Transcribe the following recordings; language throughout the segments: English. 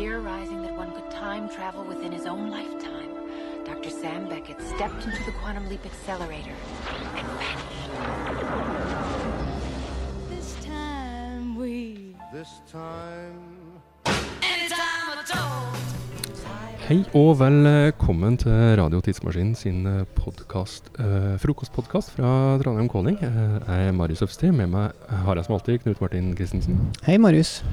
theorizing that one could time travel within his own lifetime, Dr. Sam Beckett stepped into the quantum leap accelerator and vanished. This time we This time Hei og velkommen til Radio Tidsmaskin sin podcast, eh, frokostpodkast fra Trondheim Calling. Eh, jeg er Marius Øfsti. Med meg har jeg som alltid Knut Martin Christensen. Hei, Marius.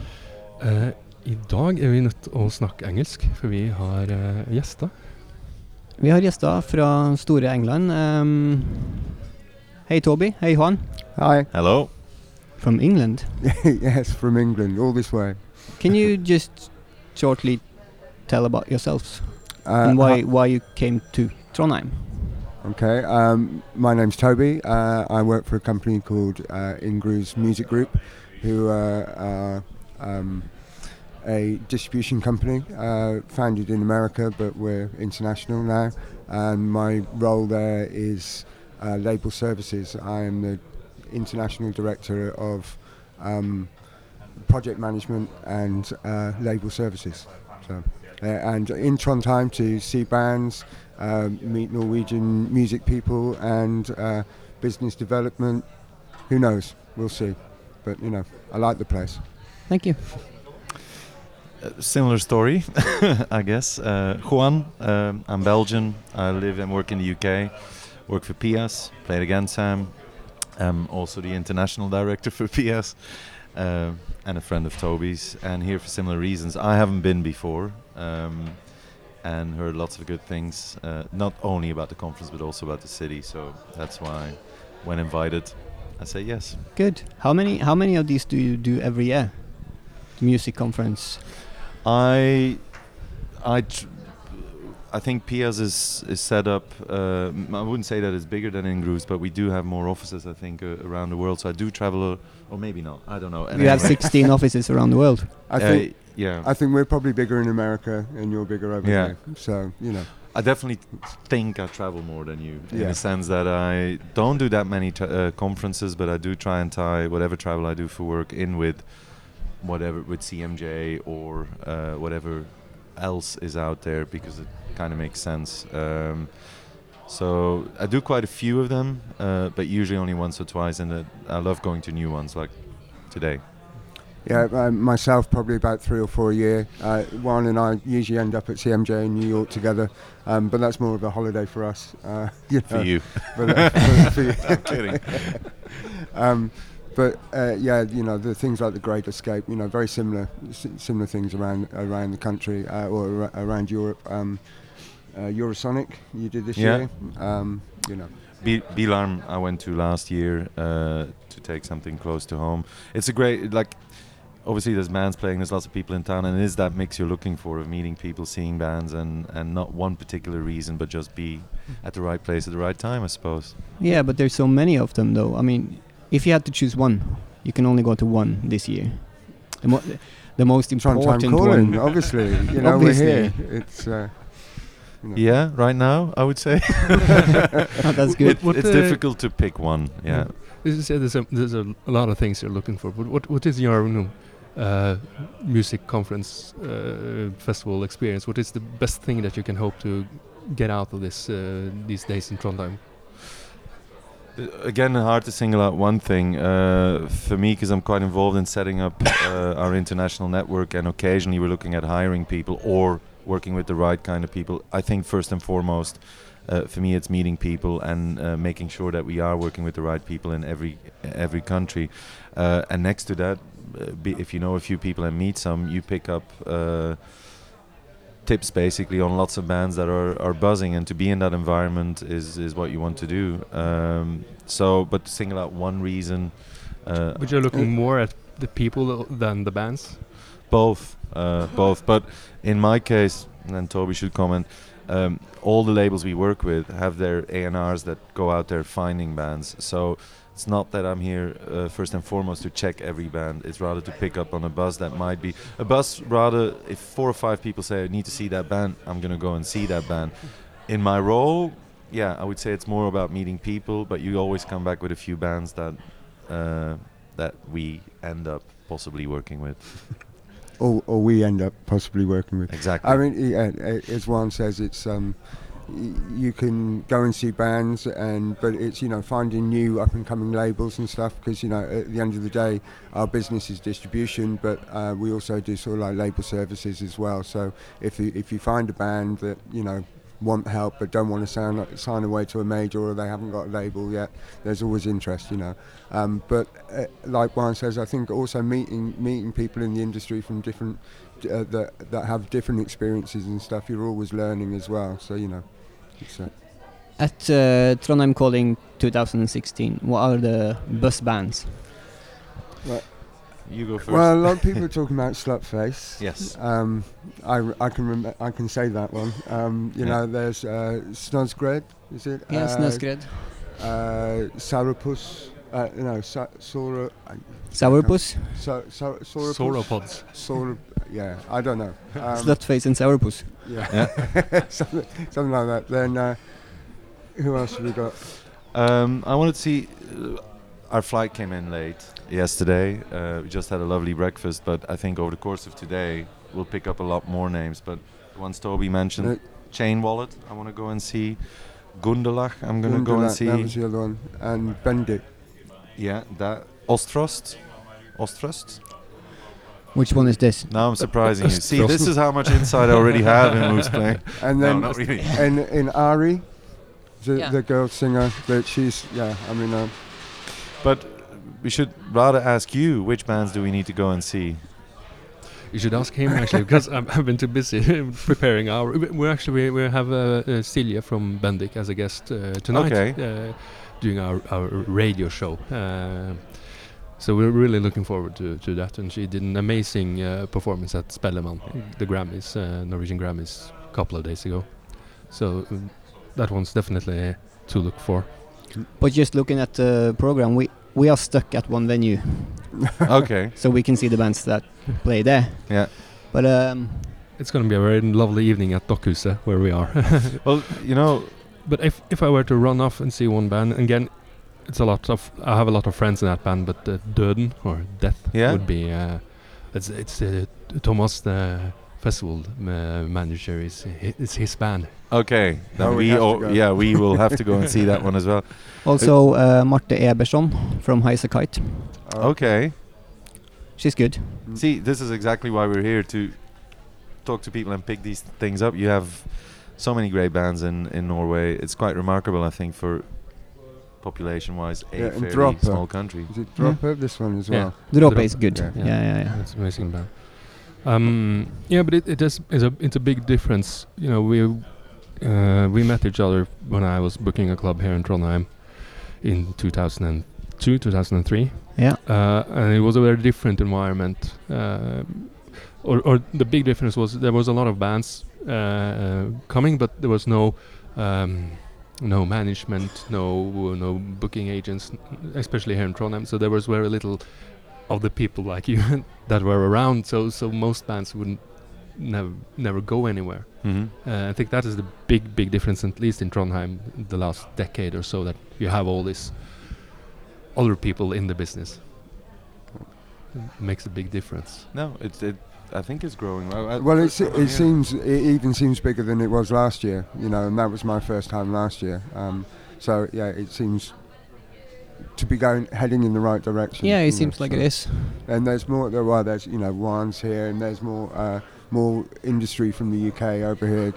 Eh, I dag er vi nødt til å snakke engelsk, for vi har uh, gjester. Vi har gjester fra store England. Um, hei, Toby. Hei, Juan. Hi. Hello. From England. yes, from England, all this way. Can you just shortly tell about yourselves Uh, and why hi- why you came to Trondheim? Okay. Um, my name's Toby. Uh, I work for a company called uh, Ingru's Music Group, who uh, are um, a distribution company uh, founded in America, but we're international now. And my role there is uh, label services. I am the international director of um, project management and uh, label services. So, uh, and in Trondheim to see bands, um, meet Norwegian music people, and uh, business development. Who knows? We'll see. But you know, I like the place. Thank you. Uh, similar story, I guess. Uh, Juan, um, I'm Belgian. I live and work in the UK. Work for PIAS. Played against Sam. I'm also the international director for PIAS. Uh, and a friend of Toby's, and here for similar reasons. I haven't been before, um, and heard lots of good things, uh, not only about the conference but also about the city. So that's why, when invited, I say yes. Good. How many how many of these do you do every year? The music conference. I, I, tr- I think PIAS is is set up. Uh, m- I wouldn't say that it's bigger than INgrooves, but we do have more offices. I think uh, around the world. So I do travel, uh, or maybe not. I don't know. And you have 16 offices around the world. I uh, think yeah, I think we're probably bigger in America, and you're bigger over Yeah. here. So you know, I definitely think I travel more than you in Yeah. the sense that I don't do that many tra- uh, conferences, but I do try and tie whatever travel I do for work in with whatever with CMJ or uh, whatever else is out there because it kind of makes sense. Um, so I do quite a few of them, uh, but usually only once or twice, and uh, I love going to new ones like today. yeah, uh, myself probably about three or four a year. Uh, Juan and I usually end up at CMJ in New York together, um, but that's more of a holiday for us. Uh, you For you, but, uh, for- for you. I'm kidding. um, but uh, yeah, you know the things like the Great Escape, you know, very similar, s- similar things around around the country uh, or ar- around Europe. Um, uh, Eurosonic, you did this Yeah. year. Um, you know, B- by:Larm I went to last year uh, to take something close to home. It's a great like. Obviously, there's bands playing. There's lots of people in town, and it is that mix you're looking for of meeting people, seeing bands, and and not one particular reason, but just be at the right place at the right time, I suppose. Yeah, but there's so many of them though. I mean, if you had to choose one, you can only go to one this year. The, mo- the most Trondheim important calling, one. obviously. You know, Obviously. we're here. It's. Uh, you know. Yeah, right now I would say Oh, that's good. It- What, it's uh, difficult to pick one. Yeah, This is, uh, there's, a, there's a, a lot of things you're looking for, but what, what is your you know, uh, music conference uh, festival experience? What is the best thing that you can hope to get out of this uh, these days in Trondheim? Again, hard to single out one thing uh, for me because I'm quite involved in setting up uh, our international network, and occasionally we're looking at hiring people or working with the right kind of people. I think first and foremost, uh, for me, it's meeting people and uh, making sure that we are working with the right people in every every country. Uh, and next to that, uh, if you know a few people and meet some, you pick up. Tips basically on lots of bands that are, are buzzing and to be in that environment is, is what you want to do. Um, so but to single out one reason uh, But you're looking more at the people than the bands. both uh, both. But in my case and Toby should comment um, all the labels we work with have their A&Rs that go out there finding bands. So it's not that I'm here uh, first and foremost to check every band. It's rather to pick up on a buzz that might be a buzz. Rather, if four or five people say I need to see that band, I'm gonna go and see that band. In my role, yeah, I would say it's more about meeting people, but you always come back with a few bands that uh, that we end up possibly working with. or, or we end up possibly working with. Exactly. I mean, yeah, as Juan says, it's um, you can go and see bands, and but it's you know finding new up and coming labels and stuff because you know at the end of the day, our business is distribution, but uh, we also do sort of like label services as well. So if you, if you find a band that you know want help but don't want to sign sign away to a major or they haven't got a label yet, there's always interest, you know. Um, but uh, like Juan says, I think also meeting meeting people in the industry from different uh, that that have different experiences and stuff, you're always learning as well. So you know, it's, uh, At uh, Trondheim Calling 2016, what are the bus bands? you go first. well, a lot of people are talking about Slutface. yes. Um, I, I can rem- I can say that one. Um, you Yeah. know, there's uh, Snozgred, is it? Yeah, uh, Snøskred. Uh, Sourpuss. Uh, no, Sa- Sora. Sourpuss, So, so, Sourpuss. Sauropods. Saur- yeah, I don't know. Um, Slutface and Sourpuss. Yeah, something, something like that. Then uh, who else have we got? Um, I wanted to see. Uh, our flight came in late yesterday. Uh, we just had a lovely breakfast, but I think over the course of today we'll pick up a lot more names. But the ones Toby mentioned, Uh, Chain Wallet. I want to go and see. Gundelach. I'm gonna go and Gundelat, That was see. the other one. And Bendik. Yeah, that Ostrost. Ostrost. Which one is this? Now I'm surprising you. See, this is how much insight I already have in who's playing. And No, then not really. in in Ari, the, Yeah. the girl singer, that she's yeah. I mean, uh, But we should rather ask you which bands do we need to go and see. You should ask him actually, because I'm, I've been too busy preparing our. we- We actually we, we have uh, uh, Celia from Bendik as a guest uh, tonight, Okay. uh, doing our, our radio show. So we're really looking forward to, to that, and she did an amazing uh, performance at Spellemann, the Grammys, uh, Norwegian Grammys, a couple of days ago. So um, that one's definitely to look for. But just looking at the program, we we are stuck at one venue, okay. so we can see the bands that play there. Yeah. But um, It's going to be a very lovely evening at Dokkhuset where we are. Well, you know, But if if I were to run off and see one band again, it's a lot of I have a lot of friends in that band, but uh, Döden or Death Yeah. would be uh, it's it's uh, Thomas the festival uh, manager is hi- it's his band. okay. Then Oh, we we, have to oh, go. yeah, we will have to go and see that one as well. also uh, Marte Eberson from Highasakite. uh, Okay. She's good. See, this is exactly why we're here to talk to people and pick these things up. You have so many great bands in, in Norway. It's quite remarkable, I think, for population-wise, a Yeah, and fairly Dropper. small country. Is it Dropper? This one as Yeah. well. Droppe Droppe, is good. yeah. Yeah, yeah, yeah. It's an amazing band. Um, yeah, but it, it is is a it's a big difference. You know, we uh, we met each other when I was booking a club here in Trondheim in 2002, 2003. Yeah. uh, and it was a very different environment. Uh, or, or the big difference was there was a lot of bands uh, uh, coming, but there was no um, no management, no no booking agents, especially here in Trondheim. So there was very little of the people like you that were around. So so most bands wouldn't never never go anywhere. Mm-hmm. Uh, I think that is the big, big difference, at least in Trondheim, the last decade or so, that you have all these other people in the business. It makes a big difference. No, it's it. I think it's growing. I- I- Well, it's, I- it seems it even seems bigger than it was last year. You know, and that was my first time last year. Um, so yeah, it seems to be going heading in the right direction. Yeah, you it know, seems like so- it is. And there's more. There, well, there's you know ones here, and there's more uh, more industry from the UK over here.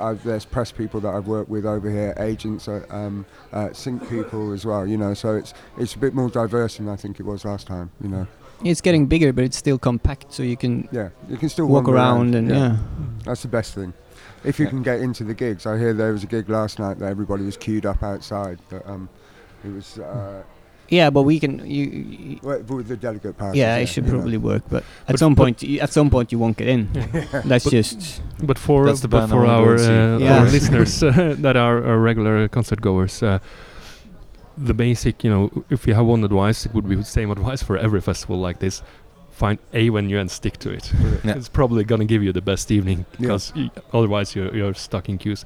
I've, there's press people that I've worked with over here, agents, uh, um, uh, sync people as well. You know, so it's it's a bit more diverse than I think it was last time. You know, It's getting bigger, but it's still compact, so you can yeah, you can still walk wander around and yeah. That's the best thing. If you Yeah. can get into the gigs, I hear there was a gig last night that everybody was queued up outside, but um, it was uh, Yeah, but we can. You, you well, with the delegate passes. yeah, it should you know. probably work, but at some but- point, you, at some point, you won't get in. That's But- just But for That's the but for our, uh, Yeah. our listeners uh, that are, are regular concert goers, uh, the basic, you know, if you have one advice, it would be the same advice for every festival like this. Find a venue and stick to it. Yeah. It's probably gonna give you the best evening because y- otherwise you're, you're stuck in queues.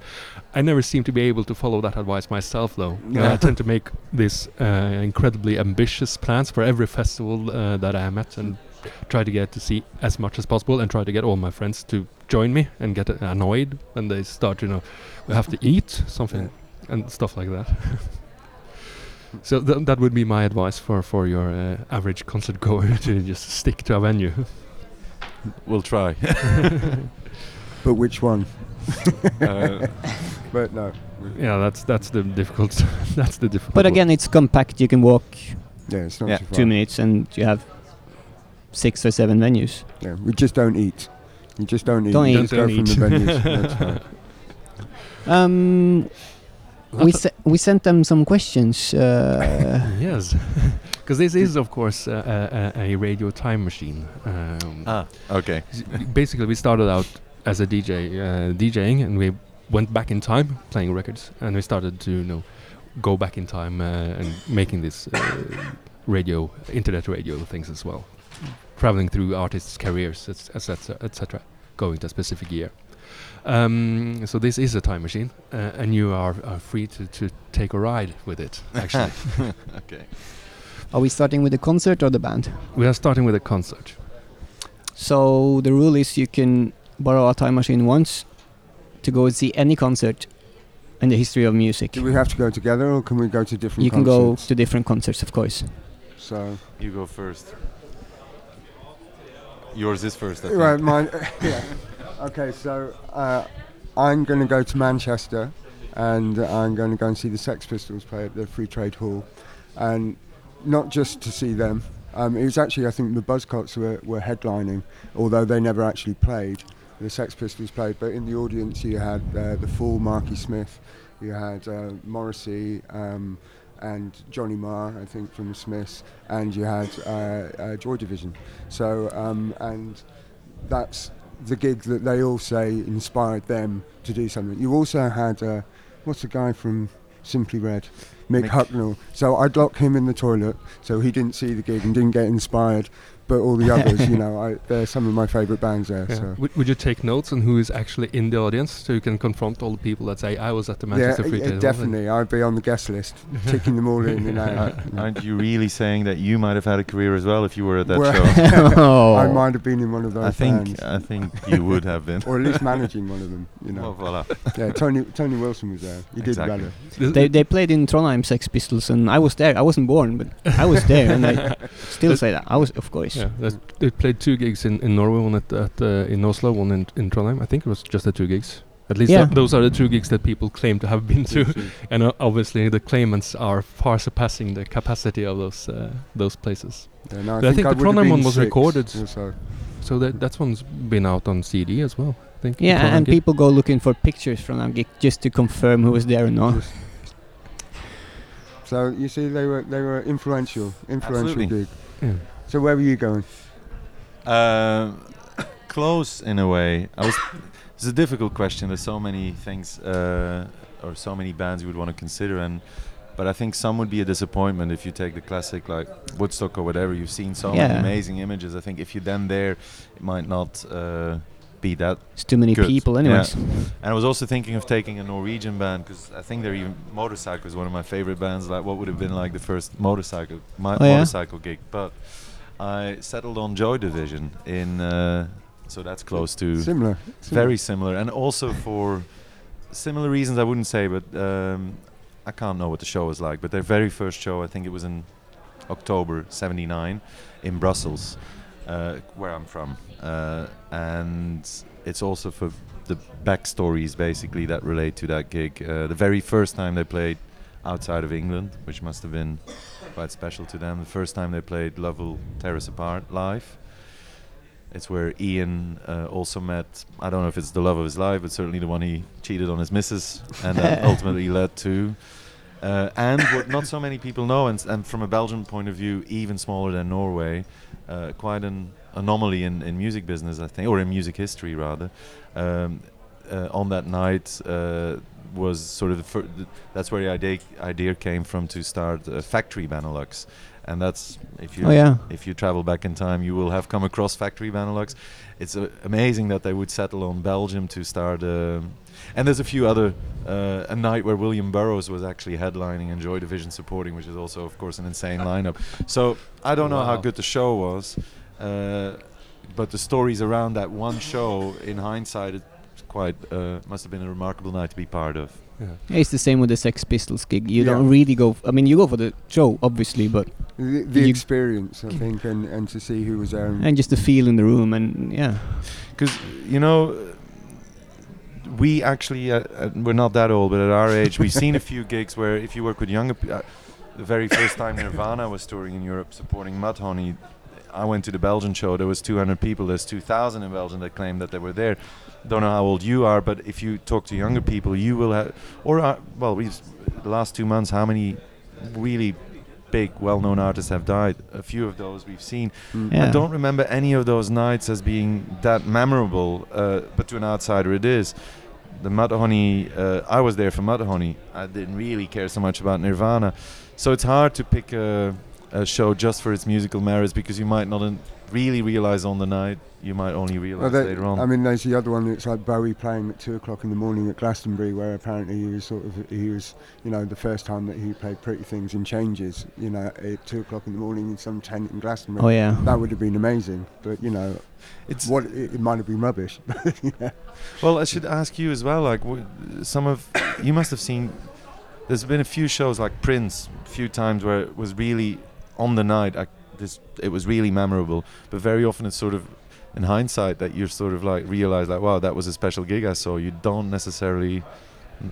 I never seem to be able to follow that advice myself, though. Yeah. I tend to make these uh, incredibly ambitious plans for every festival uh, that I am at, and try to get to see as much as possible and try to get all my friends to join me and get uh, annoyed when they start, you know, we have to eat something and stuff like that. so th- that would be my advice for for your uh, average concert goer to just stick to a venue. We'll try. But which one? Uh, But no. yeah, that's that's the difficult. that's the difficult. But again, it's compact. You can walk Yeah, it's not Yeah. too far. two minutes and you have six or seven venues. Yeah, we just don't eat. You just don't eat. Don't you eat. just go Don't from the venues. That's fine. Um, we That's se- we sent them some questions. Uh, yes, because this is of course uh, a, a, a radio time machine. Um, ah, okay. basically, we started out as a DJ, uh, DJing, and we went back in time playing records, and we started to you know go back in time uh, and making this uh, radio, internet radio things as well, traveling through artists' careers, etc., etc., going to a specific year. Um, so this is a time machine, uh, and you are, are free to, to take a ride with it. Actually, okay. are we starting with the concert or the band? we are starting with a concert. So the rule is you can borrow a time machine once to go and see any concert in the history of music. Do we have to go together, or can we go to different? You can go to different concerts, of course. So You go first. Yours is first. I think. right, mine. yeah. Okay, so uh, I'm going to go to Manchester, and I'm going to go and see the Sex Pistols play at the Free Trade Hall, and not just to see them. Um, it was actually, I think, the Buzzcocks were, were headlining, although they never actually played. The Sex Pistols played, but in the audience you had uh, the Fall Marky Smith, you had uh, Morrissey um, and Johnny Marr, I think, from the Smiths, and you had uh, uh, Joy Division. So, um, and that's the gig that they all say inspired them to do something. You also had, uh, what's the guy from Simply Red? Mick, Mick. Hucknall. So I'd lock him in the toilet so he didn't see the gig and didn't get inspired. But all the others, you know, I, they're some of my favourite bands there. Yeah. So. Would, would you take notes on who is actually in the audience so you can confront all the people that say I was at the Manchester yeah, Free yeah, Trade definitely. I'd be on the guest list, ticking them all in and out. Ar- Aren't you really saying that you might have had a career as well if you were at that Well, show? oh. I might have been in one of those I think bands, I think you would have been. or at least managing one of them. You Oh, know, voila. yeah. Tony Tony Wilson was there. He did Exactly. better. They, they played in Trondheim Sex Pistols and I was there. I wasn't born, but I was there and I still say that. I was, of course. Yeah, that's- they played two gigs in, in Norway, one at, at uh, in Oslo, one in, in Trondheim. I think it was just the two gigs. At least Yeah. tho- those are the two gigs that people claim to have been to, and uh, obviously the claimants are far surpassing the capacity of those uh, those places. Yeah, no, But I think I the Trondheim one was six recorded. or so. So that that one's been out on CD as well. I think. Yeah, Trondheim and gig. people go looking for pictures from that gig just to confirm who was there or not. So you see, they were they were influential, influential Absolutely. gig. Yeah. So where were you going? Uh, close in a way. I was. It's a difficult question. There's so many things, uh, or so many bands you would want to consider, and but I think some would be a disappointment if you take the classic like Woodstock or whatever. You've seen so many amazing images. I think if you're then there, it might not uh, be that. It's too many Good. people, anyways. And I was also thinking of taking a Norwegian band because I think they're even Motorcycle is one of my favorite bands. Like what would have been like the first motorcycle my Oh, yeah? motorcycle gig, but I settled on Joy Division in. Uh, so that's close to Similar. very similar, and also for similar reasons. I wouldn't say, but um, I can't know what the show was like. But their very first show, I think it was in October '79 in Brussels, uh, where I'm from, uh, and it's also for the backstories basically that relate to that gig. Uh, the very first time they played outside of England, which must have been quite special to them. The first time they played Love Will Tear Us Apart live. It's where Ian uh, also met. I don't know if it's the love of his life, but certainly the one he cheated on his missus, and that ultimately led to. Uh, and what not so many people know, and, and from a Belgian point of view, even smaller than Norway, uh, quite an anomaly in, in music business, I think, or in music history rather. Um, uh, on that night uh, was sort of the fir- that's where the idea idea came from to start uh, Factory Benelux, and that's if you Oh, yeah. if you travel back in time, you will have come across Factory Benelux. It's uh, amazing that they would settle on Belgium to start. um and there's a few other uh, a night where William Burroughs was actually headlining and Joy Division supporting, which is also, of course, an insane lineup. So I don't know how good the show was. Uh, but the stories around that one show, in hindsight, quite uh, must have been a remarkable night to be part of. Yeah. It's the same with the Sex Pistols gig. You Yeah. don't really go. F- I mean, you go for the show, obviously, but The, the experience, I think, and, and to see who was there. And and just the feel in the room, and yeah, Because you know, we actually uh, uh, we're not that old, but at our age, we've seen a few gigs where if you work with younger, pe- uh, the very first time Nirvana was touring in Europe supporting Mudhoney, I went to the Belgian show. There was 200 people. There's 2,000 in Belgium that claimed that they were there. Don't know how old you are, but if you talk to younger people, you will have, or uh, well, we've the last two months, how many really big, well-known artists have died? A few of those we've seen. Mm. Yeah. I don't remember any of those nights as being that memorable, uh, but to an outsider it is. The Mudhoney, uh, I was there for Mudhoney. I didn't really care so much about Nirvana. So it's hard to pick a, a show just for its musical merits because you might not in- really realize on the night. You might only realize Well, that- later on. I mean, there's the other one. It's like Bowie playing at two o'clock in the morning at Glastonbury, where apparently he was sort of he was, you know, the first time that he played Pretty Things and Changes, you know, at two o'clock in the morning in some tent in Glastonbury. oh yeah. That would have been amazing, but you know, it's what it, it might have been rubbish. yeah. Well, I should ask you as well. Like, w- some of you must have seen. There's been a few shows like Prince, a few times where it was really on the night. I, this it was really memorable, but very often it's sort of in hindsight that you're sort of like realize like, wow, that was a special gig I saw. You don't necessarily.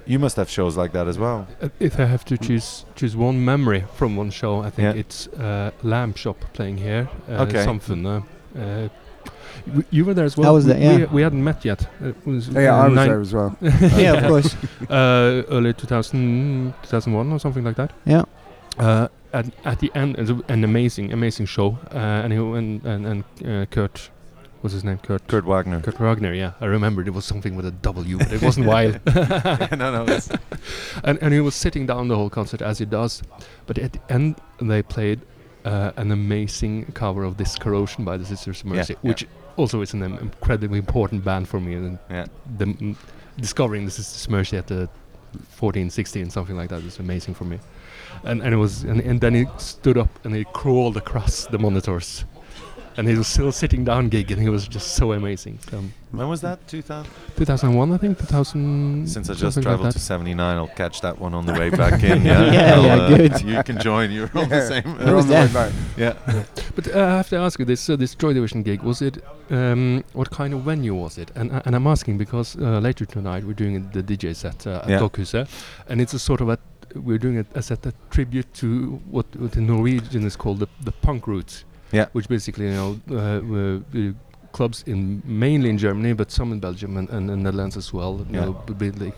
You must have shows like that as well. If I have to choose choose one memory from one show, I think Yeah. it's uh, Lambchop playing here. Uh, Okay. Something. Uh, uh, you were there as well. I was We- there, yeah. we hadn't met yet. It was yeah, I was there as well. yeah, of course. uh, early 2000, 2001 or something like that. Yeah. Uh, at, at the end, an amazing, amazing show. Uh, and he, and and, and uh, Kurt, what's his name? Kurt. Kurt Wagner. Kurt Wagner, yeah, I remembered it was something with a W, but it wasn't Wild. no, no. It's and and he was sitting down the whole concert as he does, but at the end they played uh, an amazing cover of "This Corrosion" by the Sisters of Mercy, yeah. which also is an incredibly important band for me. And yeah. the, m- discovering the Sisters of Mercy at the 14, 16, something like that. is amazing for me. And and it was and, and then he stood up and he crawled across the monitors. And he was still sitting down gig, and he was just so amazing. Um, When was that? 2000. 2001, I think. 2000. Since I just something like traveled to 79, I'll catch that one on the way back in. Yeah, Yeah, yeah, uh, good. You can join. You're on the same. We're was on the way that? back. yeah. But uh, I have to ask you this: uh, this Joy Division gig was it? Um, what kind of venue was it? And uh, and I'm asking because uh, later tonight we're doing the DJ set uh, at Yeah. Dokkhuset, and it's a sort of a we're doing a, a set a tribute to what, what in Norwegian is called the, the punk roots. Yeah. Which basically you know uh, were, uh, clubs in mainly in Germany, but some in Belgium and, and, and Netherlands as well. You Yeah. know, b- b- like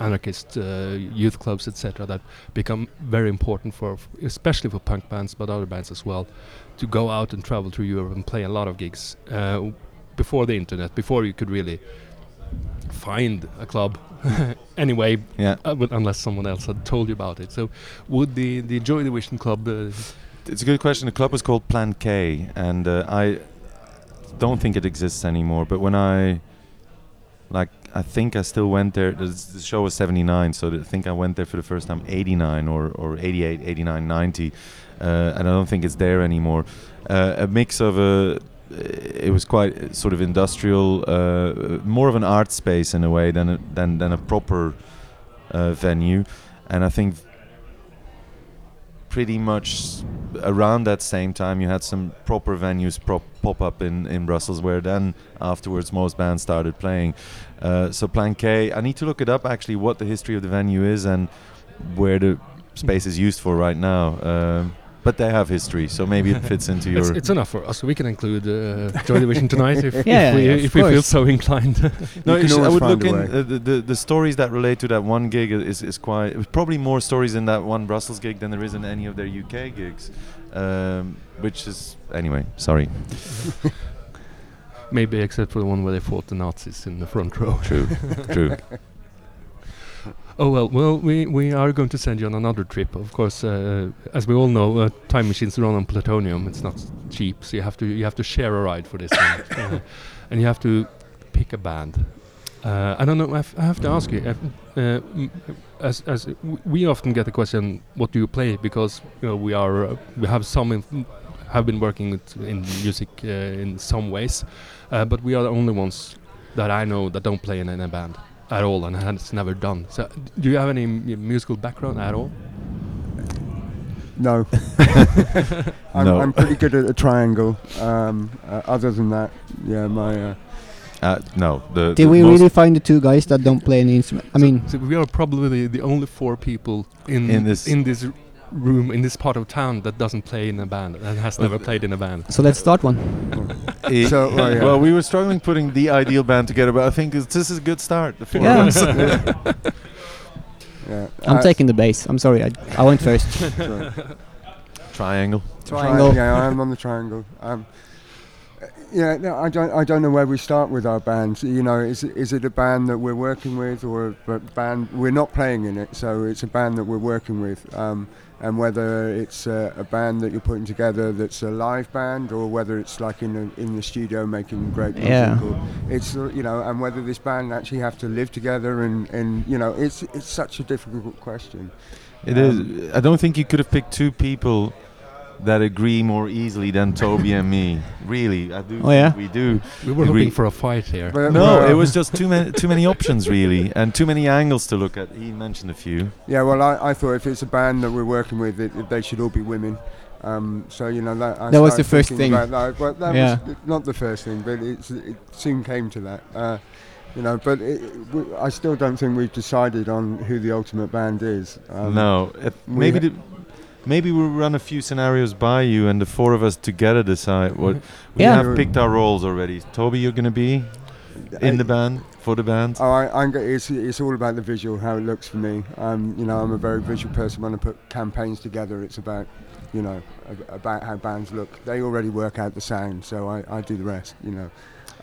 anarchist uh, youth clubs, etc. That become very important for, f- especially for punk bands, but other bands as well, to go out and travel through Europe and play a lot of gigs uh, before the internet, before you could really find a club. anyway, Yeah. uh, but unless someone else had told you about it. So, would the the Joy Division club? Uh, It's a good question. The club was called Plan K, and uh, I don't think it exists anymore. But when I, like, I think I still went there. The, show was 79, so I think I went there for the first time 89 or, or 88, 89, 90. Uh, and I don't think it's there anymore. Uh, a mix of a. It was quite uh, sort of industrial, uh, more of an art space in a way than a, than than a proper uh, venue, and I think pretty much around that same time you had some proper venues prop, pop up in, in Brussels where then afterwards most bands started playing. Uh, so Plan K, I need to look it up actually what the history of the venue is and where the space is used for right now. Um, but they have history, so maybe it fits into your. it's enough for us. We can include uh, Joy Division tonight if, Yeah, if we, yeah, of if we feel so inclined. no, You it's- can I would find look in uh, the, the the stories that relate to that one gig is is quite. Probably more stories in that one Brussels gig than there is in any of their UK gigs, um, which is anyway. Sorry. Maybe except for the one where they fought the Nazis in the front row. True. True. Oh well, well we, we are going to send you on another trip. Of course, uh, as we all know, uh, time machines run on plutonium. It's not cheap, so you have to you have to share a ride for this, one. uh, and you have to pick a band. Uh, I don't know. I have, I have to ask you, uh, uh, as as w- we often get the question, "What do you play?" Because you know we are uh, we have some inf- have been working with in music uh, in some ways, uh, but we are the only ones that I know that don't play in any band at all and has never done. So, do you have any m- musical background at all? No. I'm, No. I'm pretty good at a triangle. Um, uh, other than that, yeah, my. Uh, Uh, no, the, Did the we really find the two guys that don't play any instrument? I So- mean, so we are probably the, the only four people in In this- in this r- room in this part of town that doesn't play in a band and has never played in a band. so let's start one. So, well, yeah. well, we were struggling putting the ideal band together, but I think this is a good start. The Yeah. us. yeah. I'm uh, taking the bass. I'm sorry, I, I went first. sorry. Triangle. Triangle. Tri- yeah, I'm on the triangle. Um, yeah, no, I don't. I don't know where we start with our band. You know, is it- is it a band that we're working with, or a band we're not playing in it? So it's a band that we're working with, um, and whether it's uh, a band that you're putting together that's a live band, or whether it's like in the in the studio making great music. Yeah. Or it's you know, and whether this band actually have to live together, and and you know, it's it's such a difficult question. It is. I don't think you could have picked two people that agree more easily than Toby and me. Really, I do. Oh, yeah? we do. We were Agree. hoping for a fight here. But, No, well, it was just too many too many options really, and too many angles to look at. He mentioned a few. Yeah, well, I, I thought if it's a band that we're working with, it, it- they should all be women. Um, so you know that. I That was the first thing. That. Well, that Yeah. was not the first thing, but it's, it soon came to that. Uh, you know, but it, we, I still don't think we've decided on who the ultimate band is. Um, no, uh, maybe the, maybe we'll run a few scenarios by you, and the four of us together decide what. We Yeah. have picked our roles already. Toby, you're gonna be in the band for the band. Oh, I, I'm, it's, it's all about the visual, how it looks for me. Um, you know, I'm a very visual person. When I put campaigns together, it's about, you know, ab- about how bands look. They already work out the sound, so I, I do the rest. You know,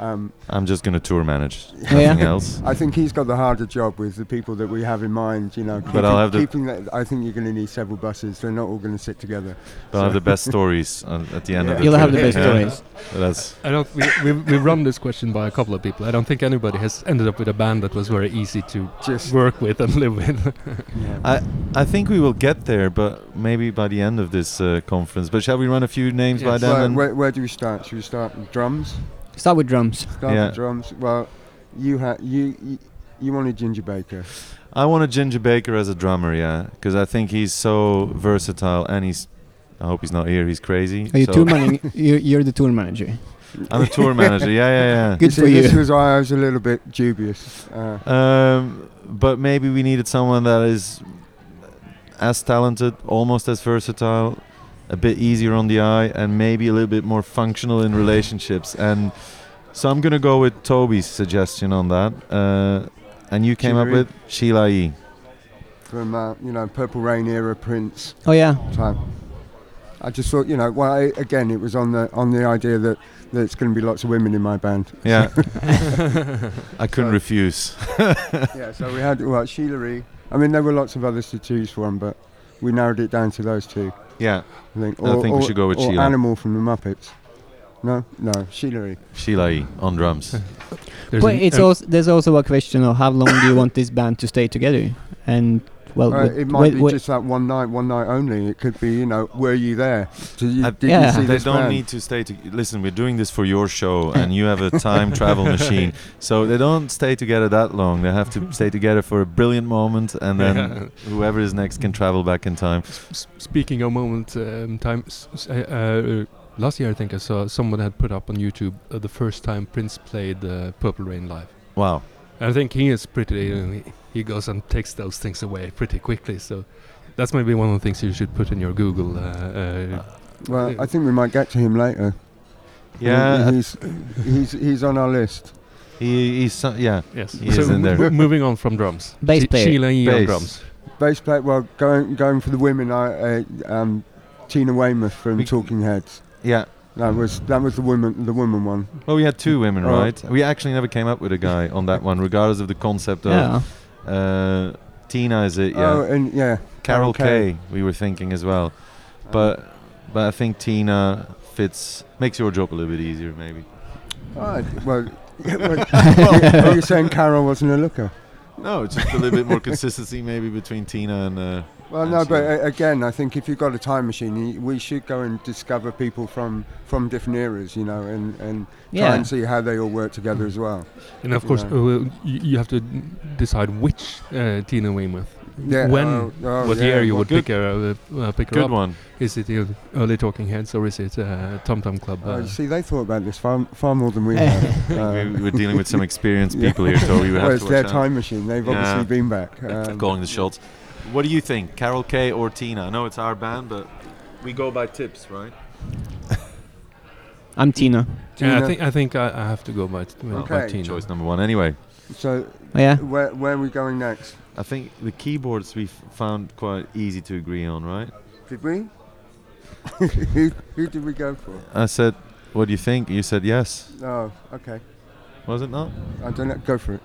um, I'm just gonna tour manage, yeah? nothing else. I think he's got the harder job with the people that we have in mind. You know, But I'll have the- keeping that. I think you're going to need several buses. They're not all going to sit together. But I have the best stories on, at the end of Yeah. the You'll have the trip. best Yeah. stories. That's I don't. We, we've, we've run this question by a couple of people. I don't think anybody has ended up with a band that was very easy to Just work with and live with. yeah. I I think we will get there, but maybe by the end of this uh, conference. But shall we run a few names by Yes. then? Where, where, where do we start? Should we start with drums? Start with drums. Start Yeah. with drums. Well, you had you, you you wanted Ginger Baker. I wanted Ginger Baker as a drummer, yeah, because I think he's so versatile and he's. I hope he's not here. He's crazy. Are you so- tour managing? You're, you're the tour manager. I'm a tour manager. Yeah, yeah, yeah. Good see, for This you. was why I was a little bit dubious. Uh, Um, but maybe we needed someone that is as talented, almost as versatile, a bit easier on the eye, and maybe a little bit more functional in relationships. And so I'm gonna go with Toby's suggestion on that. Uh, and you came up with Sheila E. from uh, you know Purple Rain era Prince Oh yeah. type. I just thought you know well I, again it was on the on the idea that there's going to be lots of women in my band. Yeah, I couldn't So- refuse. yeah, so we had well Sheila E. I mean there were lots of others to choose from, but we narrowed it down to those two. Yeah, I think. I think we should go with or Sheila. Animal from the Muppets. No, no, Sheila E. Sheila E. on drums. There's But it's also there's also a question of how long do you want this band to stay together? And well, Uh, it might with- be with- just that one night, one night only. It could be, you know, were you there? Did you, I- did Yeah. you see They this don't band? need to stay to listen. We're doing this for your show, and you have a time travel machine, so they don't stay together that long. They have to stay together for a brilliant moment, and then Yeah. whoever is next can travel back in time. S- speaking of moment um, time, s- s- uh, uh, last year I think I saw someone had put up on YouTube uh, the first time Prince played uh, Purple Rain live. Wow. I think he is pretty. Uh, he, he goes and takes those things away pretty quickly. So that's maybe one of the things you should put in your Google. Uh, uh, Well, I think we might get to him later. Yeah, He- he's he's he's on our list. he, he's so- yeah. yes. He is so in there. mo- moving on from drums. Bass She- player. Sheila on Bass. drums. Bass player. Well, going going for the women. I uh, um, Tina Weymouth from We- Talking Heads. Yeah. That was that was the woman the woman one. Well, we had two women, Oh. right? We actually never came up with a guy on that one, regardless of the concept of. Uh, Tina is it? Yeah. Oh, and yeah, Carol Kaye. Kaye. We were thinking as well, but but I think Tina fits makes your job a little bit easier, maybe. Oh, well, well, are you saying Carol wasn't a looker? No, it's just a little bit more consistency maybe between Tina and uh, Well, and no, see but uh, again, I think if you've got a time machine, you, we should go and discover people from, from different eras, you know, and, and try and see how they all work together as well. And of course, Yeah. uh, you, you have to decide which uh, Tina Weymouth. Yeah. When, oh, oh, what yeah, year you well, would pick her, uh, uh, pick her Good up? one. Is it the early Talking Heads or is it uh, Tom Tom Club? Oh, Uh, you see, they thought about this far, far more than we have. we, Um, we're dealing with some experienced Yeah. people here, so we have well, it's their out. time machine. They've Yeah. obviously been back. Um, calling the shots. What do you think, Carol Kaye or Tina? I know it's our band, but we go by tips, right? I'm Tina. yeah, I think I think I, I have to go by, t- by Okay. Tina. Choice number one. Anyway, So, yeah. where, where are we going next? I think the keyboards we found quite easy to agree on, right? Did we? who, who did we go for? I said, "What do you think?" You said yes. Oh, okay. Was it not? I don't know. Go for it.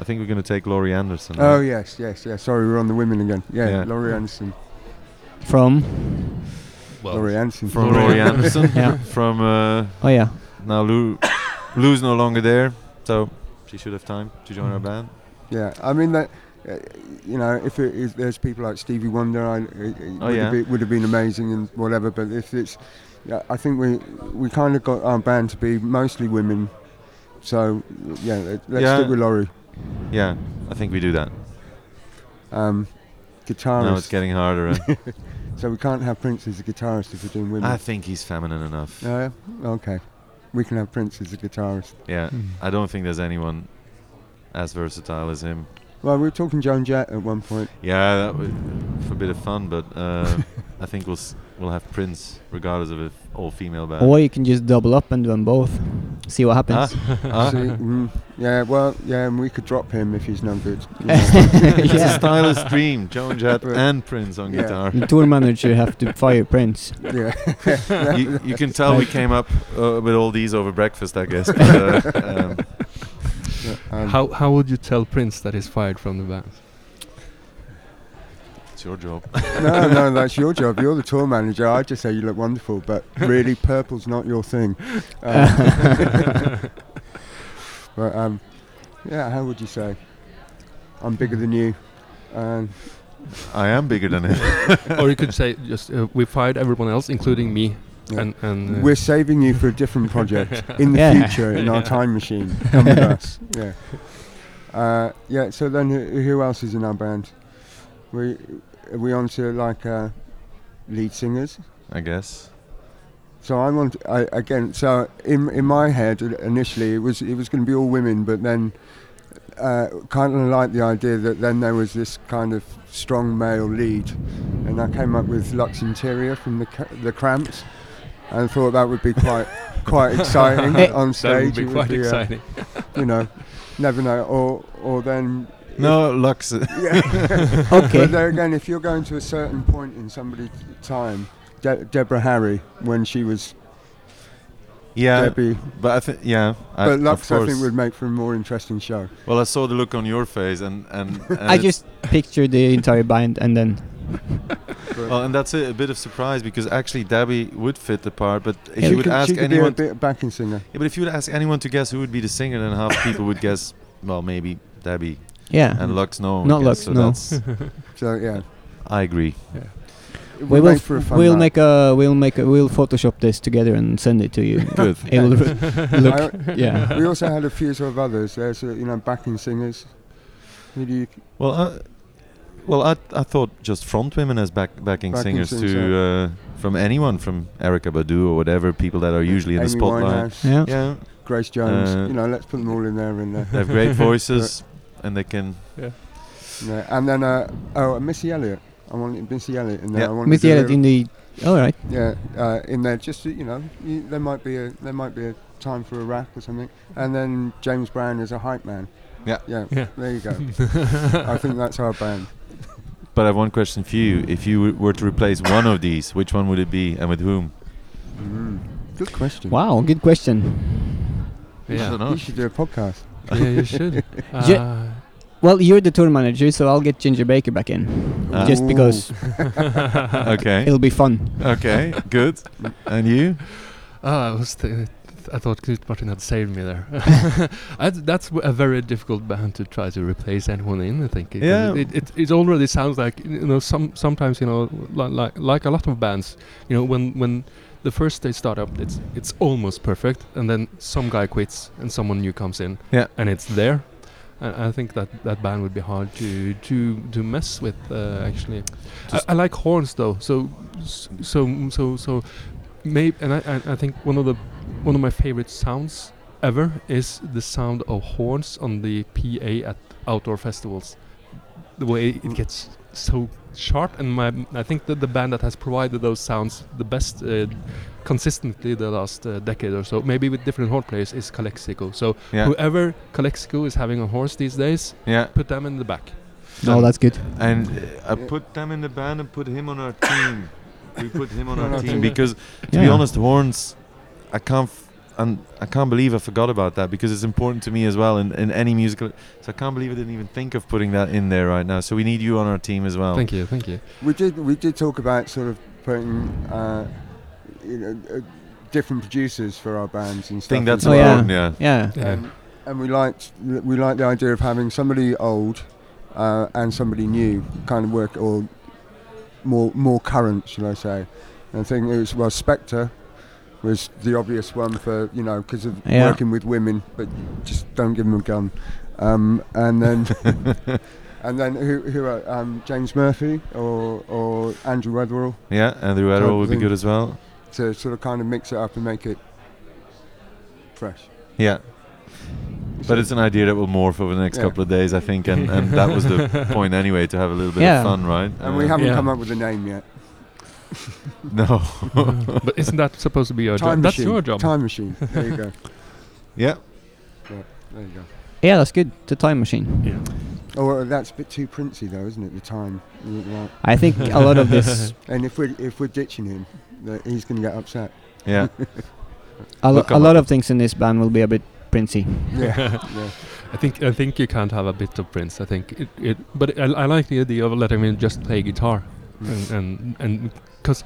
I think we're going to take Laurie Anderson. Oh, right? yes, yes, yes. Sorry, we're on the women again. Yeah, Yeah. Laurie Anderson. From. Well, Laurie Anderson. From Laurie Laurie Anderson. Yeah. From uh, Oh yeah. now Lou. Lou's no longer there, so she should have time to join our band. Yeah, I mean that. Uh, you know, if it is, there's people like Stevie Wonder, I, it, it Oh, would, yeah. have been, would have been amazing and whatever. But if it's, yeah, I think we we kind of got our band to be mostly women. So yeah, let- let's Yeah. stick with Laurie. Yeah, I think we do that. Um, guitarist. Now it's getting harder. uh, so we can't have Prince as a guitarist if we're doing women. I think he's feminine enough. Yeah. Okay. We can have Prince as a guitarist. Yeah, Mm. I don't think there's anyone as versatile as him. Well, we were talking Joan Jett at one point. Yeah, that would for a bit of fun, but uh, I think we'll s- we'll have Prince regardless of if all female band. Or you can just double up and do them both. See what happens. Ah, See, mm, yeah. Well, yeah, and we could drop him if he's no good. you know. it's a yeah. stylist dream. Joan Jett and Prince on Yeah. guitar. The tour manager have to fire Prince. yeah. you, you can tell we came up uh, with all these over breakfast, I guess. But, uh, um, Yeah, um, How how would you tell Prince that he's fired from the band? It's your job. no, no, that's your job. You're the tour manager. I just say you look wonderful, but really, purple's not your thing. Um, but um, yeah, how would you say? I'm bigger than you. And I am bigger than him. or you could say just uh, we fired everyone else, including me, Yeah. and and uh, we're saving you for a different project in the Yeah. future in our time machine. Come with us. Yeah. Uh, yeah. So then, who, who else is in our band? We are we on to like uh, lead singers? I guess. So I want I, again. So in in my head uh, initially it was it was going to be all women, but then uh, kind of like the idea that then there was this kind of strong male lead, and I came up with Lux Interior from the the Cramps, and thought that would be quite quite exciting on that stage. would be It quite uh, exciting. you know, never know. Or or then No, Lux. yeah. Okay. But there again, if you're going to a certain point in somebody's time, De- Deborah Harry when she was yeah, Debbie. but I think yeah. I, But of Lux, I think, would make for a more interesting show. Well, I saw the look on your face, and and, and I just picture the entire band and then But Well, and that's a, a bit of surprise because actually Debbie would fit the part, but if Yeah, you she would could, ask she could anyone, be a bit backing singer. yeah, but if you would ask anyone to guess who would be the singer, then half people would guess, well, maybe Debbie yeah. and Lux. No, Not would Lux, so no. So yeah, I agree. it we would will make for a fun we'll night. make a we'll make a we'll Photoshop this together and send it to you. Good. It will look I- yeah. we also had a few sort of others. There's uh, you know backing singers. Who do you? Well, I, well, I I thought just front women as back backing, Backing singers singers, to uh, from anyone from Erykah Badu or whatever people that are usually in the spotlight. Winehouse, Yeah. Yeah, Grace Jones. Uh, you know, let's put them all in there. And uh, they have great voices, and they can. yeah. and then uh, oh, Missy Elliott. I wanted Missy Elliott in there. Yeah. I wanted Missy to Elliott in the all right. Yeah, uh, in there, just to, you know, you, there might be a there might be a time for a rap or something, and then James Brown is a hype man. Yeah. yeah, Yeah. There you go. I think that's our band. But I have one question for you: If you w- were to replace one of these, which one would it be, and with whom? Mm. Good question. Wow, good question. Yeah, don't. You should do a podcast. yeah, you should. Uh, Well, you're the tour manager, so I'll get Ginger Baker back in, Ah. just because Okay. it'll be fun. Okay. Good. And you? Ah, I was th- th- I thought Knut Martin had saved me there. I, that's w- a very difficult band to try to replace anyone in. I think. It, Yeah. It, it, it already sounds like you know some sometimes you know li- like like a lot of bands you know when when the first they start up it's it's almost perfect and then some guy quits and someone new comes in Yeah. and it's there. And I think that that band would be hard to to to mess with uh, actually. I, I like horns though, so so so so maybe and I, I I think one of the one of my favorite sounds ever is the sound of horns on the PA at outdoor festivals. The way it gets so sharp, and my I think that the band that has provided those sounds the best uh, consistently the last uh, decade or so, maybe with different horn players, is Calexico. So Yeah. whoever Calexico is having on horse these days, Yeah. put them in the back. No, that's good. And uh, I put them in the band and put him on our team. we put him on On our our team team. because, to be honest, horns. I can't. F- and I can't believe I forgot about that because it's important to me as well in, in any musical. So I can't believe I didn't even think of putting that in there right now. So we need you on our team as well. Thank you, thank you. We did we did talk about sort of putting uh, you know uh, different producers for our bands and I stuff. think that's Oh, as well. yeah. important. Yeah. Yeah. Yeah. Um, and we liked we liked the idea of having somebody old uh, and somebody new kind of work or more more current, should I say? And I think it was well Spector was the obvious one for you know because of Yeah. working with women, but just don't give them a gun. Um, and then and then who who are, um, James Murphy or or Andrew Weatherall Yeah, Andrew Type Weatherall would be good as well. to sort of kind of mix it up and make it fresh. Yeah. But it's an idea that will morph over the next Yeah. couple of days, I think, and, and that was the point anyway to have a little bit Yeah. of fun, right? and we Uh, haven't Yeah. come up with a name yet. no. but isn't that supposed to be your Time job? That's your job. Time machine. There you go. yeah. There you go. Yeah, that's good. The time machine. Yeah. Oh, well, that's a bit too princey, though, isn't it? The time. Right. I think a lot of this, And if we're if we're ditching him, that he's going to get upset. Yeah. a, lo- Look, a I'm lot a- of things in this band will be a bit princey. Yeah. yeah. I think I think you can't have a bit of Prince. I think it, it but I, I like the idea of letting him just play guitar, and and and because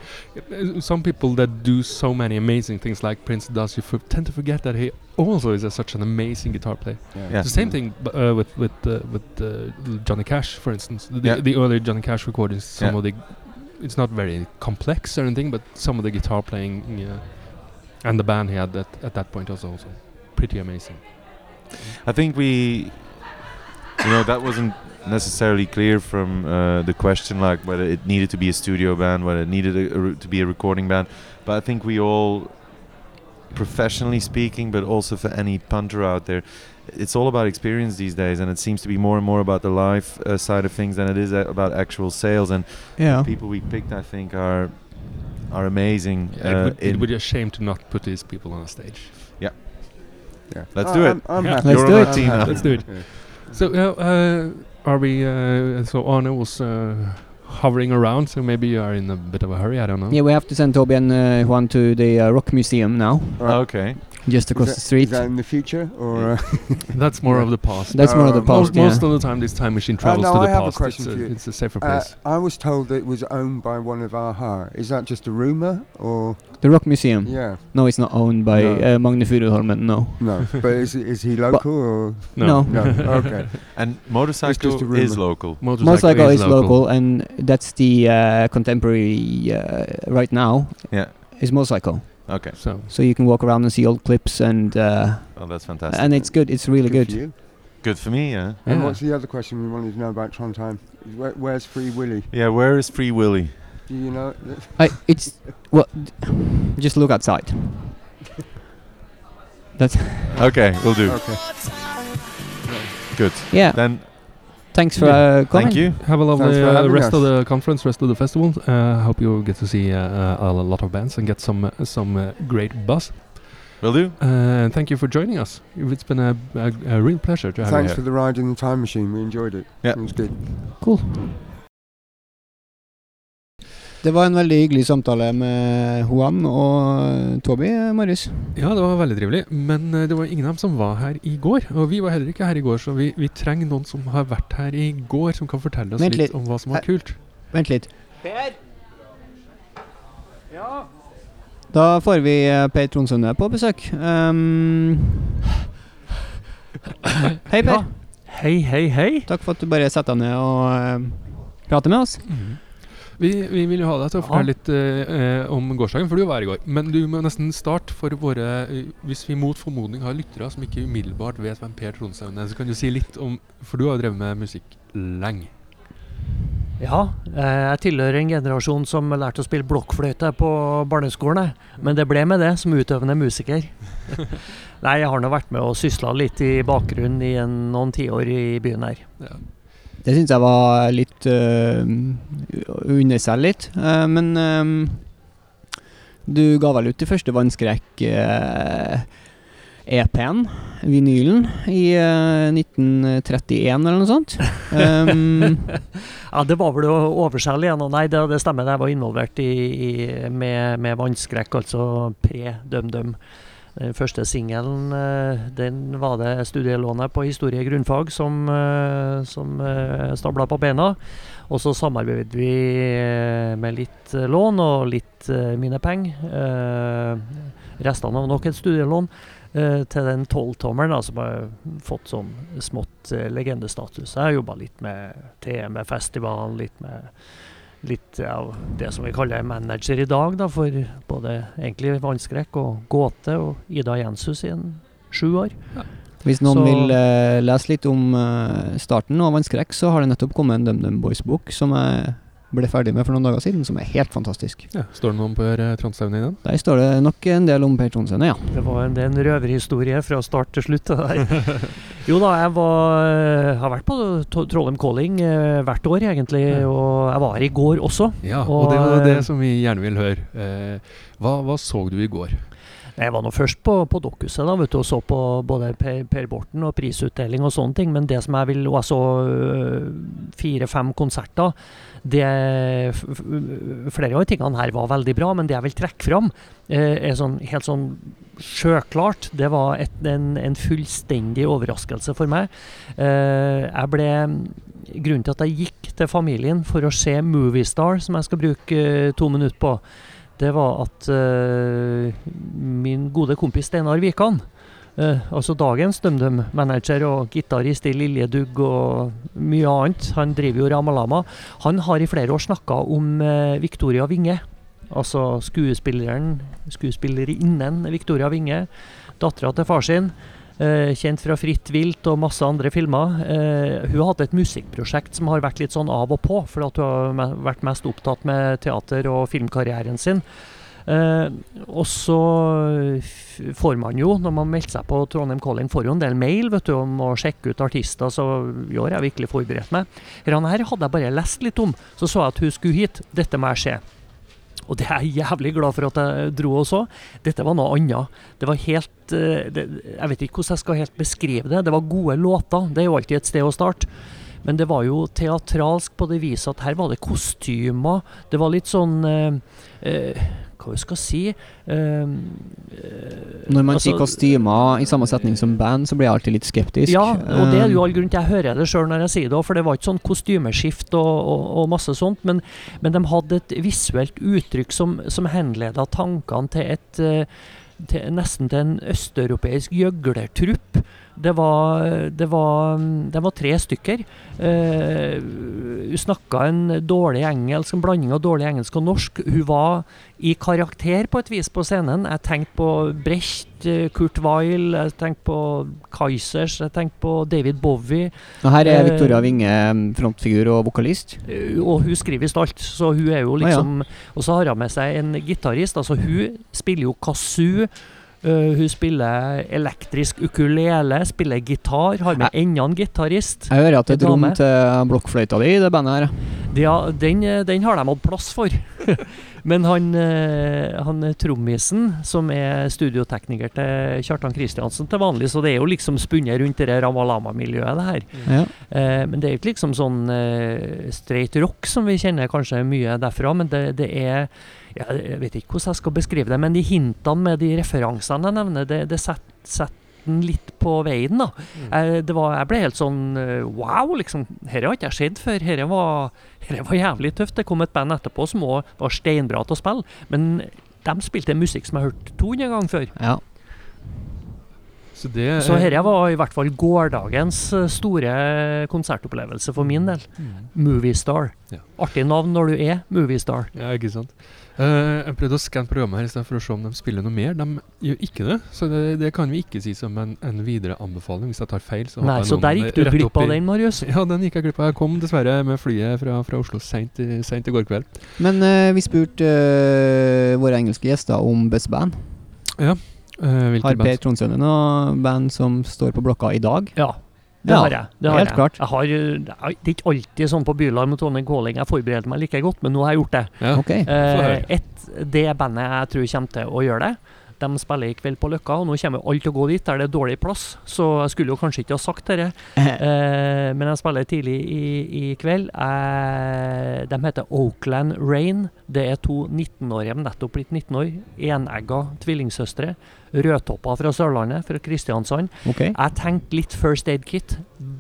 some people that do so many amazing things like Prince does, you f- tend to forget that he also is a, such an amazing guitar player. Yeah. Yeah. It's the same thing b- uh, with with uh, with uh, Johnny Cash, for instance. The, Yeah. the early Johnny Cash recordings, some Yeah. of the it's not very complex or anything, but some of the guitar playing yeah, and the band he had that at that point was also pretty amazing. I think we, you know, that wasn't necessarily clear from uh, the question, like whether it needed to be a studio band, whether it needed a, a re- to be a recording band. But I think we all, professionally speaking, but also for any punter out there, it's all about experience these days, and it seems to be more and more about the live uh, side of things than it is uh, about actual sales. And Yeah. the people we picked, I think, are are amazing. Yeah, uh, it, would, it would be a shame to not put these people on a stage. yeah. Yeah. Let's Oh, do it. I'm, I'm Yeah. Let's You're do it. our team I'm now. happy. Let's do it. So uh, uh, are we? Uh, so Arne was uh, hovering around, so maybe you are in a bit of a hurry. I don't know. Yeah, we have to send Toby and uh, Juan to the uh, Rock Museum now, Right. Okay. Just across is the street. Is that in the future or? Uh, That's more Yeah. of the past. That's more of the Um, past. most, yeah. most of the time, this time machine travels no, to the I have a past. question it's, for you. it's a safer uh, place. I was told that it was owned by one of a-ha. Is that just a rumor or? The Rock Museum. Yeah. No, it's not owned by No. uh, Magne Furuholmen. No. No. but is is he local or? no. No. Okay. And Motorpsycho just a rumor. is local. Motorpsycho is local. and that's the uh, contemporary uh, right now. Yeah. Is Motorpsycho, Okay. So so you can walk around and see old clips and uh, Oh, that's fantastic. and it's good. It's really Good good. for you. Good for me, yeah. And what's the other question we wanted to know about Trondheim? Where, where's Free Willy? Yeah, where is Free Willy? Do you know? I, it's well, just look outside. That's Okay, we'll do. Okay. Good. yeah. Then Thanks for Yeah. uh, coming. thank you. Have a lovely Thanks for uh, having rest of the conference, rest of the festival. Uh, hope you get to see uh, uh, a lot of bands and get some uh, some uh, great buzz. Will do. Uh, thank you for joining us. It's been a, a, a real pleasure to have Thanks you for the ride in the time machine. We enjoyed it. Yeah. It was good. Cool. Det var en veldig hyggelig samtale med Juan og Toby, Marius. Ja, det var veldig trivelig. Men eh, det var ingen av dem som var her i går. Og vi var heller ikke her i går, så vi, vi trenger noen som har vært her i går, som kan fortelle oss litt litt. om hva som var kult. Vent litt. Per? Ja? Da får vi eh, Per Tronsønne på besøk. Um, hei, Per. Ja. Hei, hei, hei. Takk for at du bare setter deg ned og uh, prater med oss. Vi, vi vil jo ha deg til å fortelle litt eh, om gårsdagen, for du var her i går. Men du må nesten starte for våre eh, Hvis vi mot formodning har lyttere som ikke umiddelbart vet hvem Per Trondheim er, så kan du si litt om For du har jo drevet med musikk lenge. Ja, eh, jeg tilhører en generasjon som lærte å spille blokkfløyte på barneskolen. Men det ble med det, som utøvende musiker. Nei, jeg har nå vært med og sysla litt i bakgrunnen i en, noen tiår i byen her. Ja. Det syns jeg var litt uh, under seg litt. Uh, men um, du ga vel ut de første vannskrekk eh, EP-en, vinylen, i uh, 1931 eller noe sånt. Um, Ja, det var vel å overselge igjen. og Nei, det, det stemmer. Jeg var involvert i, i, med, med vannskrekk, altså pre-DumDum. Den første singelen eh, den var det studielånet på historie grunnfag som, uh, som uh, stabla på bena. Og så samarbeidet vi eh, med litt eh, lån og litt eh, mine penger. Eh, restene av nok et studielån eh, til den tolvtommeren som har fått sånn smått eh, legendestatus. Jeg har jobba litt med TM-festivalen, litt med litt av det som vi kaller manager i dag, da, for både egentlig vannskrekk og gåte og Ida Jenshus i en sju år. hvis noen Så- vil uh, lese litt om uh, starten av Vannskrekk, så har det nettopp kommet en DumDum Boys-bok som jeg ble ferdig med for noen dager siden, som er helt fantastisk. Ja, står det noe om Per uh, i den? Der står det nok en del om Per Tronsøyne, ja. Det var en, det en røverhistorie fra start til slutt. der. Jo da, jeg var, eh, har vært på Trollheim Calling eh, hvert år, egentlig. Ja. Og jeg var her i går også. Ja, og, Og, det var det eh, som vi gjerne vil høre. Eh, hva, hva så du i går? Jeg var nå først på, på Dokkhuset da, vet du, og så på både Per, per Borten og prisutdeling og sånne ting. Men det som jeg vil Og jeg så øh, fire-fem konserter. Det Flere av tingene her var veldig bra, men det jeg vil trekke fram, eh, er sånn helt sånn sjøklart. Det var et, en, en fullstendig overraskelse for meg. Eh, jeg ble Grunnen til at jeg gikk til familien for å se Moviestar, som jeg skal bruke eh, to minutter på, det var at uh, min gode kompis Steinar Wikan, uh, altså dagens DumDum-manager og gitarist i Liljedugg og mye annet, han driver jo Ramalama, han har i flere år snakka om uh, Victoria Winge. Altså skuespilleren, skuespillerinnen Victoria Winge, dattera til far sin. Eh, kjent fra Fritt vilt og masse andre filmer. Eh, hun har hatt et musikkprosjekt som har vært litt sånn av og på, at hun har vært mest opptatt med teater- og filmkarrieren sin. Eh, og så får man jo, når man melder seg på Trondheim Calling, får jo en del mail vet du, om å sjekke ut artister, så i år har jeg virkelig forberedt meg. Denne her hadde jeg bare lest litt om, så så jeg at hun skulle hit. Dette må jeg se. Og det er jeg jævlig glad for at jeg dro og så. Dette var noe annet. Det var helt eh, det, Jeg vet ikke hvordan jeg skal helt beskrive det. Det var gode låter. Det er jo alltid et sted å starte. Men det var jo teatralsk på det viset at her var det kostymer. Det var litt sånn eh, eh, Hva vi skal si eh, eh, Når man altså- sier kostymer i samme setning som band, så blir jeg alltid litt skeptisk. ja, og det er jo Um, all grunn til jeg hører det sjøl når jeg sier det òg, for det var ikke sånn kostymeskift og, og, og masse sånt, men, men de hadde et visuelt uttrykk som, som henleda tankene til et eh, til, nesten til en østeuropeisk gjøglertrupp. Det var, det var, det var tre stykker. Eh, hun snakka en dårlig engelsk, en blanding av dårlig engelsk og norsk. Hun var i karakter på et vis på scenen. Jeg tenkte på Brecht, eh, Kurt Weil, jeg tenkte på Kaizers, jeg tenkte på David Bowie. og her er eh, Victoria Winge frontfigur og vokalist. Og hun skriver visst alt, så hun er jo ja. liksom Og så har hun med seg en gitarist. Altså, hun spiller jo kazoo. Eh, hun spiller elektrisk ukulele, spiller gitar, har med enda en gitarist. Jeg hører at det er et rom til blokkfløyta di i det bandet her. Ja, den, eh, den har de hatt plass for. Men han, eh, han trommisen, som er studiotekniker til Kjartan Kristiansen til vanlig, så det er jo liksom spunnet rundt det der Ramalama-miljøet, det her. Ja. Men det er ikke liksom sånn straight rock som vi kjenner kanskje mye derfra, men det, det er Jeg vet ikke hvordan jeg skal beskrive det, men de hintene med de referansene jeg nevner, det, det setter setter den litt på veien, da. Jeg, det var, jeg ble helt sånn eh, wow, liksom. Dette har ikke jeg sett før. Dette var, her var jævlig tøft. Det kom et band etterpå som òg var steinbra til å spille. Men de spilte musikk som jeg har hørt 200 ganger før. Ja. Så det Så dette var i hvert fall gårsdagens eh, store konsertopplevelse for min del. Mm. Moviestar. Ja. Artig navn når du er Moviestar. Ja, ikke sant. Eh, jeg prøvde å skanne programmet her i stedet for å se om de spiller noe mer. De gjør ikke det, så det, det kan vi ikke si som en, en videre anbefaling. Hvis jeg tar feil, så Nei, så der gikk du glipp av den, Marius. Ja, den gikk jeg glipp av. Jeg kom dessverre med flyet fra, fra Oslo seint i, sent i går kveld. Men uh, vi spurte uh, våre engelske gjester om best band. Ja. Har? Per Trondsen noe band som står på blokka i dag? Ja, det Ja, har jeg. Det har helt jeg. klart. Jeg har, det er ikke alltid sånn på Bylarm med Tone Calling jeg forbereder meg like godt, men nå har jeg gjort det. Ja. Okay. Eh, et, det bandet jeg tror kommer til å gjøre det. De spiller i kveld på Løkka, og nå kommer alle til å gå dit der det er dårlig plass. Så jeg skulle jo kanskje ikke ha sagt dette, eh, men jeg spiller tidlig i, i kveld. Eh, de heter Oakland Rain. Det er to 19-årige, nettopp blitt 19 år, enegga tvillingsøstre. Rødtopper fra Sørlandet, fra Kristiansand. Okay. Jeg tenkte litt First Aid Kit.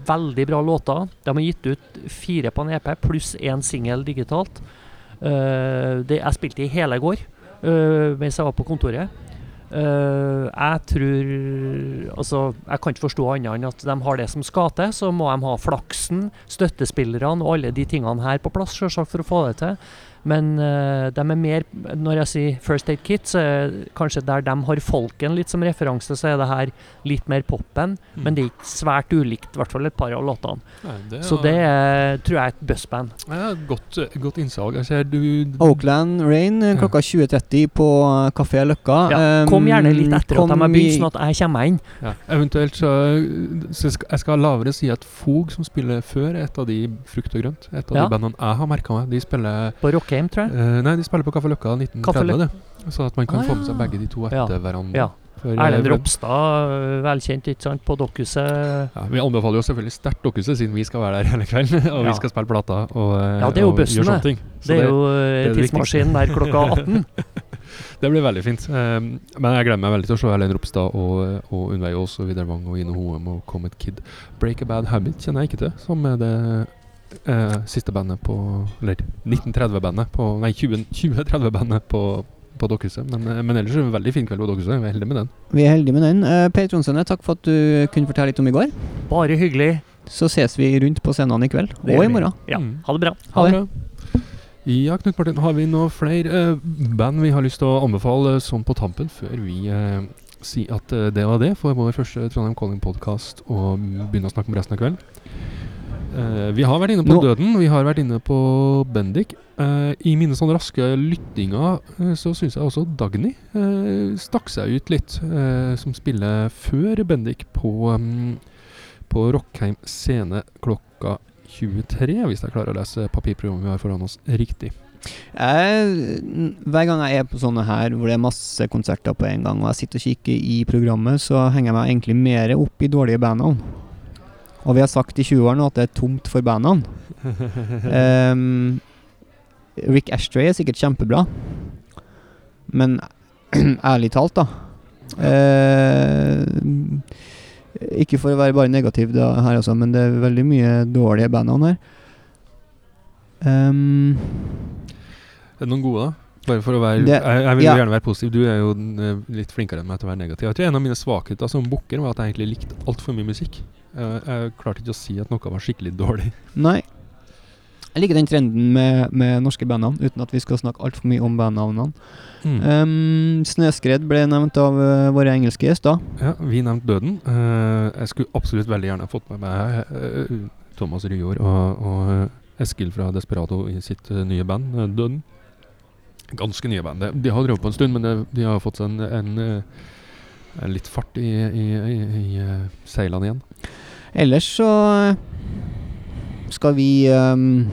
Veldig bra låter. De har gitt ut fire på en EP, pluss én singel digitalt. Uh, det jeg spilte i hele går uh, mens jeg var på kontoret. Eh, jeg tror Altså, jeg kan ikke forstå annet enn at de har det som skal til. Så må de ha flaksen, støttespillerne og alle de tingene her på plass, selvsagt, for å få det til. Men uh, de er mer Når jeg sier First Aid Kit, så er kanskje der de har folken litt som referanse, så er det her litt mer popen. Mm. Men det er ikke svært ulikt, i hvert fall et par av låtene. Nei, det Så det er, tror jeg er et buzzband. ja, godt, godt innsalg. Jeg ser du Oakland Rain eh, Ja. klokka 20.30 på eh, Kafé Løkka. Ja, Um, kom gjerne litt etter at de har begynt, sånn at jeg kommer inn. ja. Eventuelt så, så skal jeg skal lavere si at Fog, som spiller før, er et av de Frukt og grønt. Et av Ja. de bandene jeg har merka meg. De spiller På Rockheim, tror jeg. Uh, Nei, de spiller på Kaffe Løkka 1930, Kaffe det. Så at man kan Ah, få med seg begge de to Ja. etter hverandre. Ja. Eh, Erlend Ropstad, øh, velkjent, ikke sant, på Dokkhuset. Ja, vi anbefaler jo selvfølgelig sterkt Dokkhuset, siden vi skal være der hele kvelden. og Ja. vi skal spille plata og, eh, Ja, det er jo bussen, gjøre sånne det. ting. Så Det er jo det tidsmaskinen der klokka 18. Det blir veldig fint. Um, men jeg gleder meg veldig til å se Erlend Ropstad og, og Unnveig Aas og Vidar Wang og Ine Hoem og Comet Kid. Break a Bad Habit kjenner jeg ikke til, som er det eh, siste bandet på Eller 1930-bandet på Nei, 20 2030-bandet på, på Dokkhuset. Men, eh, men ellers er det en veldig fin kveld på Dokkhuset. Vi er heldige med den. Vi er heldige med den. Uh, per Tronsene, takk for at du kunne fortelle litt om i går. Bare hyggelig. Så ses vi rundt på scenene i kveld. Det og i morgen. Ja, Mm. ha det bra. Ha det. bra. Ja, Knut Martin, har vi noen flere eh, band vi har lyst til å anbefale sånn på tampen, før vi eh, sier at eh, det var det for vår første Trondheim Calling-podkast og begynner å snakke om resten av kvelden? Eh, vi har vært inne på Nå- Døden, vi har vært inne på Bendik. Uh, I mine sånne raske lyttinger uh, så syns jeg også Dagny stakk seg ut litt, som spiller før Bendik på, um, på Rockheim scene klokka 23, hvis jeg klarer å lese papirprogrammet vi har foran oss riktig. Jeg, hver gang jeg er på sånne her hvor det er masse konserter på en gang, og jeg sitter og kikker i programmet, så henger jeg meg egentlig mer opp i dårlige bandene. Og vi har sagt i 20 år nå at det er tomt for bandene. um, Rick Ashtray er sikkert kjempebra, men ærlig talt, da uh, Ikke for å være bare negativ da, her også, men det er veldig mye dårlige bandene her. Um, Er det noen gode, da? Bare for å være Det- jeg, jeg vil ja. gjerne være positiv. Du er jo eh, litt flinkere enn meg til å være negativ. Jeg tror En av mine svakheter som booker var at jeg egentlig likte altfor mye musikk. Jeg, jeg klarte ikke å si at noe var skikkelig dårlig. Nei. Jeg liker den trenden med, med norske bandnavn, uten at vi skal snakke altfor mye om bandnavnene. Mm. Um, Snøskred ble nevnt av uh, våre engelske gjester. Ja, vi nevnte Døden. Uh, jeg skulle absolutt veldig gjerne fått med meg uh, Thomas Ryår og, og eh, Eskil fra Desperado i sitt eh, nye band, eh, Døden. Ganske nye band. De har drevet på en stund, men det, de har fått seg en, en, eh, en litt fart i, i, i, i eh, seilene igjen. Ellers så eh, skal vi um,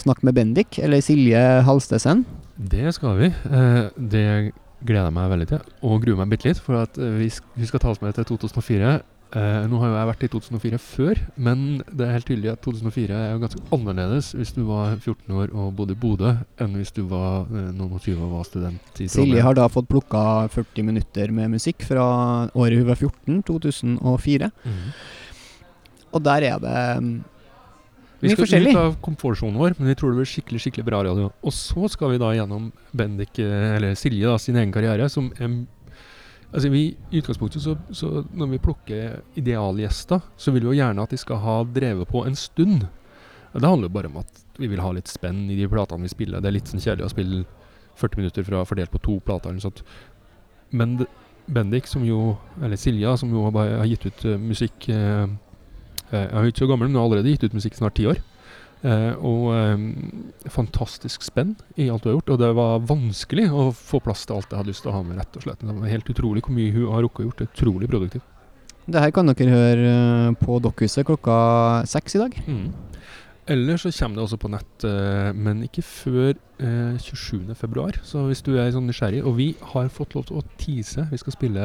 snakke med Bendik, eller Silje Halstesen. Det skal vi. Det gleder jeg meg veldig til, og gruer meg bitte litt. For at vi, skal ta oss med til 2004. Eh, nå har jo jeg vært i 2004 før, men det er helt tydelig at 2004 er jo ganske annerledes hvis du var 14 år og bodde i Bodø, enn hvis du var uh, noen og 20 og var student i Silje har da fått plukka 40 minutter med musikk fra året hun var 14, 2004. Mm. Og der er det um, Vi skal forskjellig. ut av komfortsonen vår, men vi tror det blir skikkelig skikkelig bra radio. Og så skal vi da gjennom Bendik, eh, eller Silje, da, sin egen karriere, som er Altså vi, I utgangspunktet så, så når vi plukker idealgjester, så vil vi jo gjerne at de skal ha drevet på en stund. Det handler jo bare om at vi vil ha litt spenn i de platene vi spiller. Det er litt sånn kjedelig å spille 40 minutter fra fordelt på to plater Sånn. Men Bendik, som jo, eller Silja, som jo har gitt ut eh, musikk eh, eh, Jeg er ikke så gammel, men har allerede gitt ut musikk snart ti år. Eh, og eh, fantastisk spenn i alt du har gjort. Og det var vanskelig å få plass til alt jeg hadde lyst til å ha med, rett og slett. Det var helt utrolig hvor mye hun har rukket å gjort. Utrolig produktiv. Det her kan dere høre eh, på Dokkhuset klokka seks i dag. Mm. Eller så kommer det også på nett, men ikke før eh, 27.2. Så hvis du er sånn nysgjerrig Og vi har fått lov til å tease. Vi skal spille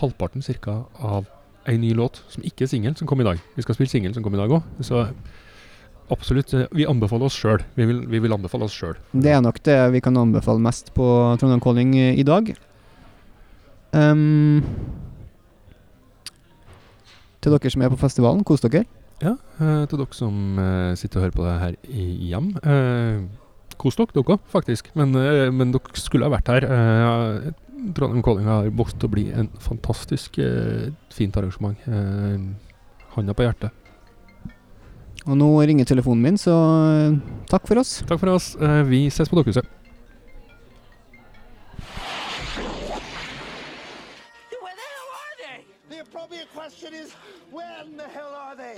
halvparten cirka av ei ny låt som ikke er singel, som kom i dag. Vi skal spille singel som kom i dag òg. Absolutt. eh, Vi anbefaler oss sjøl. Vi, vil- vi vil anbefale oss sjøl. Det er nok det vi kan anbefale mest på Trondheim Calling eh, i dag. Um, til dere som er på festivalen, kos dere. Ja, eh, til dere som sitter og hører på det her hjem. Eh, kos dere, dere òg, faktisk. Men, men dere skulle ha vært her. Trondheim Calling har vokst til å bli en fantastisk fint arrangement. Handa på hjertet. Og nå ringer telefonen min, så eh, takk for oss. Takk for oss. Eh, vi ses på Dokkhuset. Where the hell are they? The appropriate question is, when the hell are they?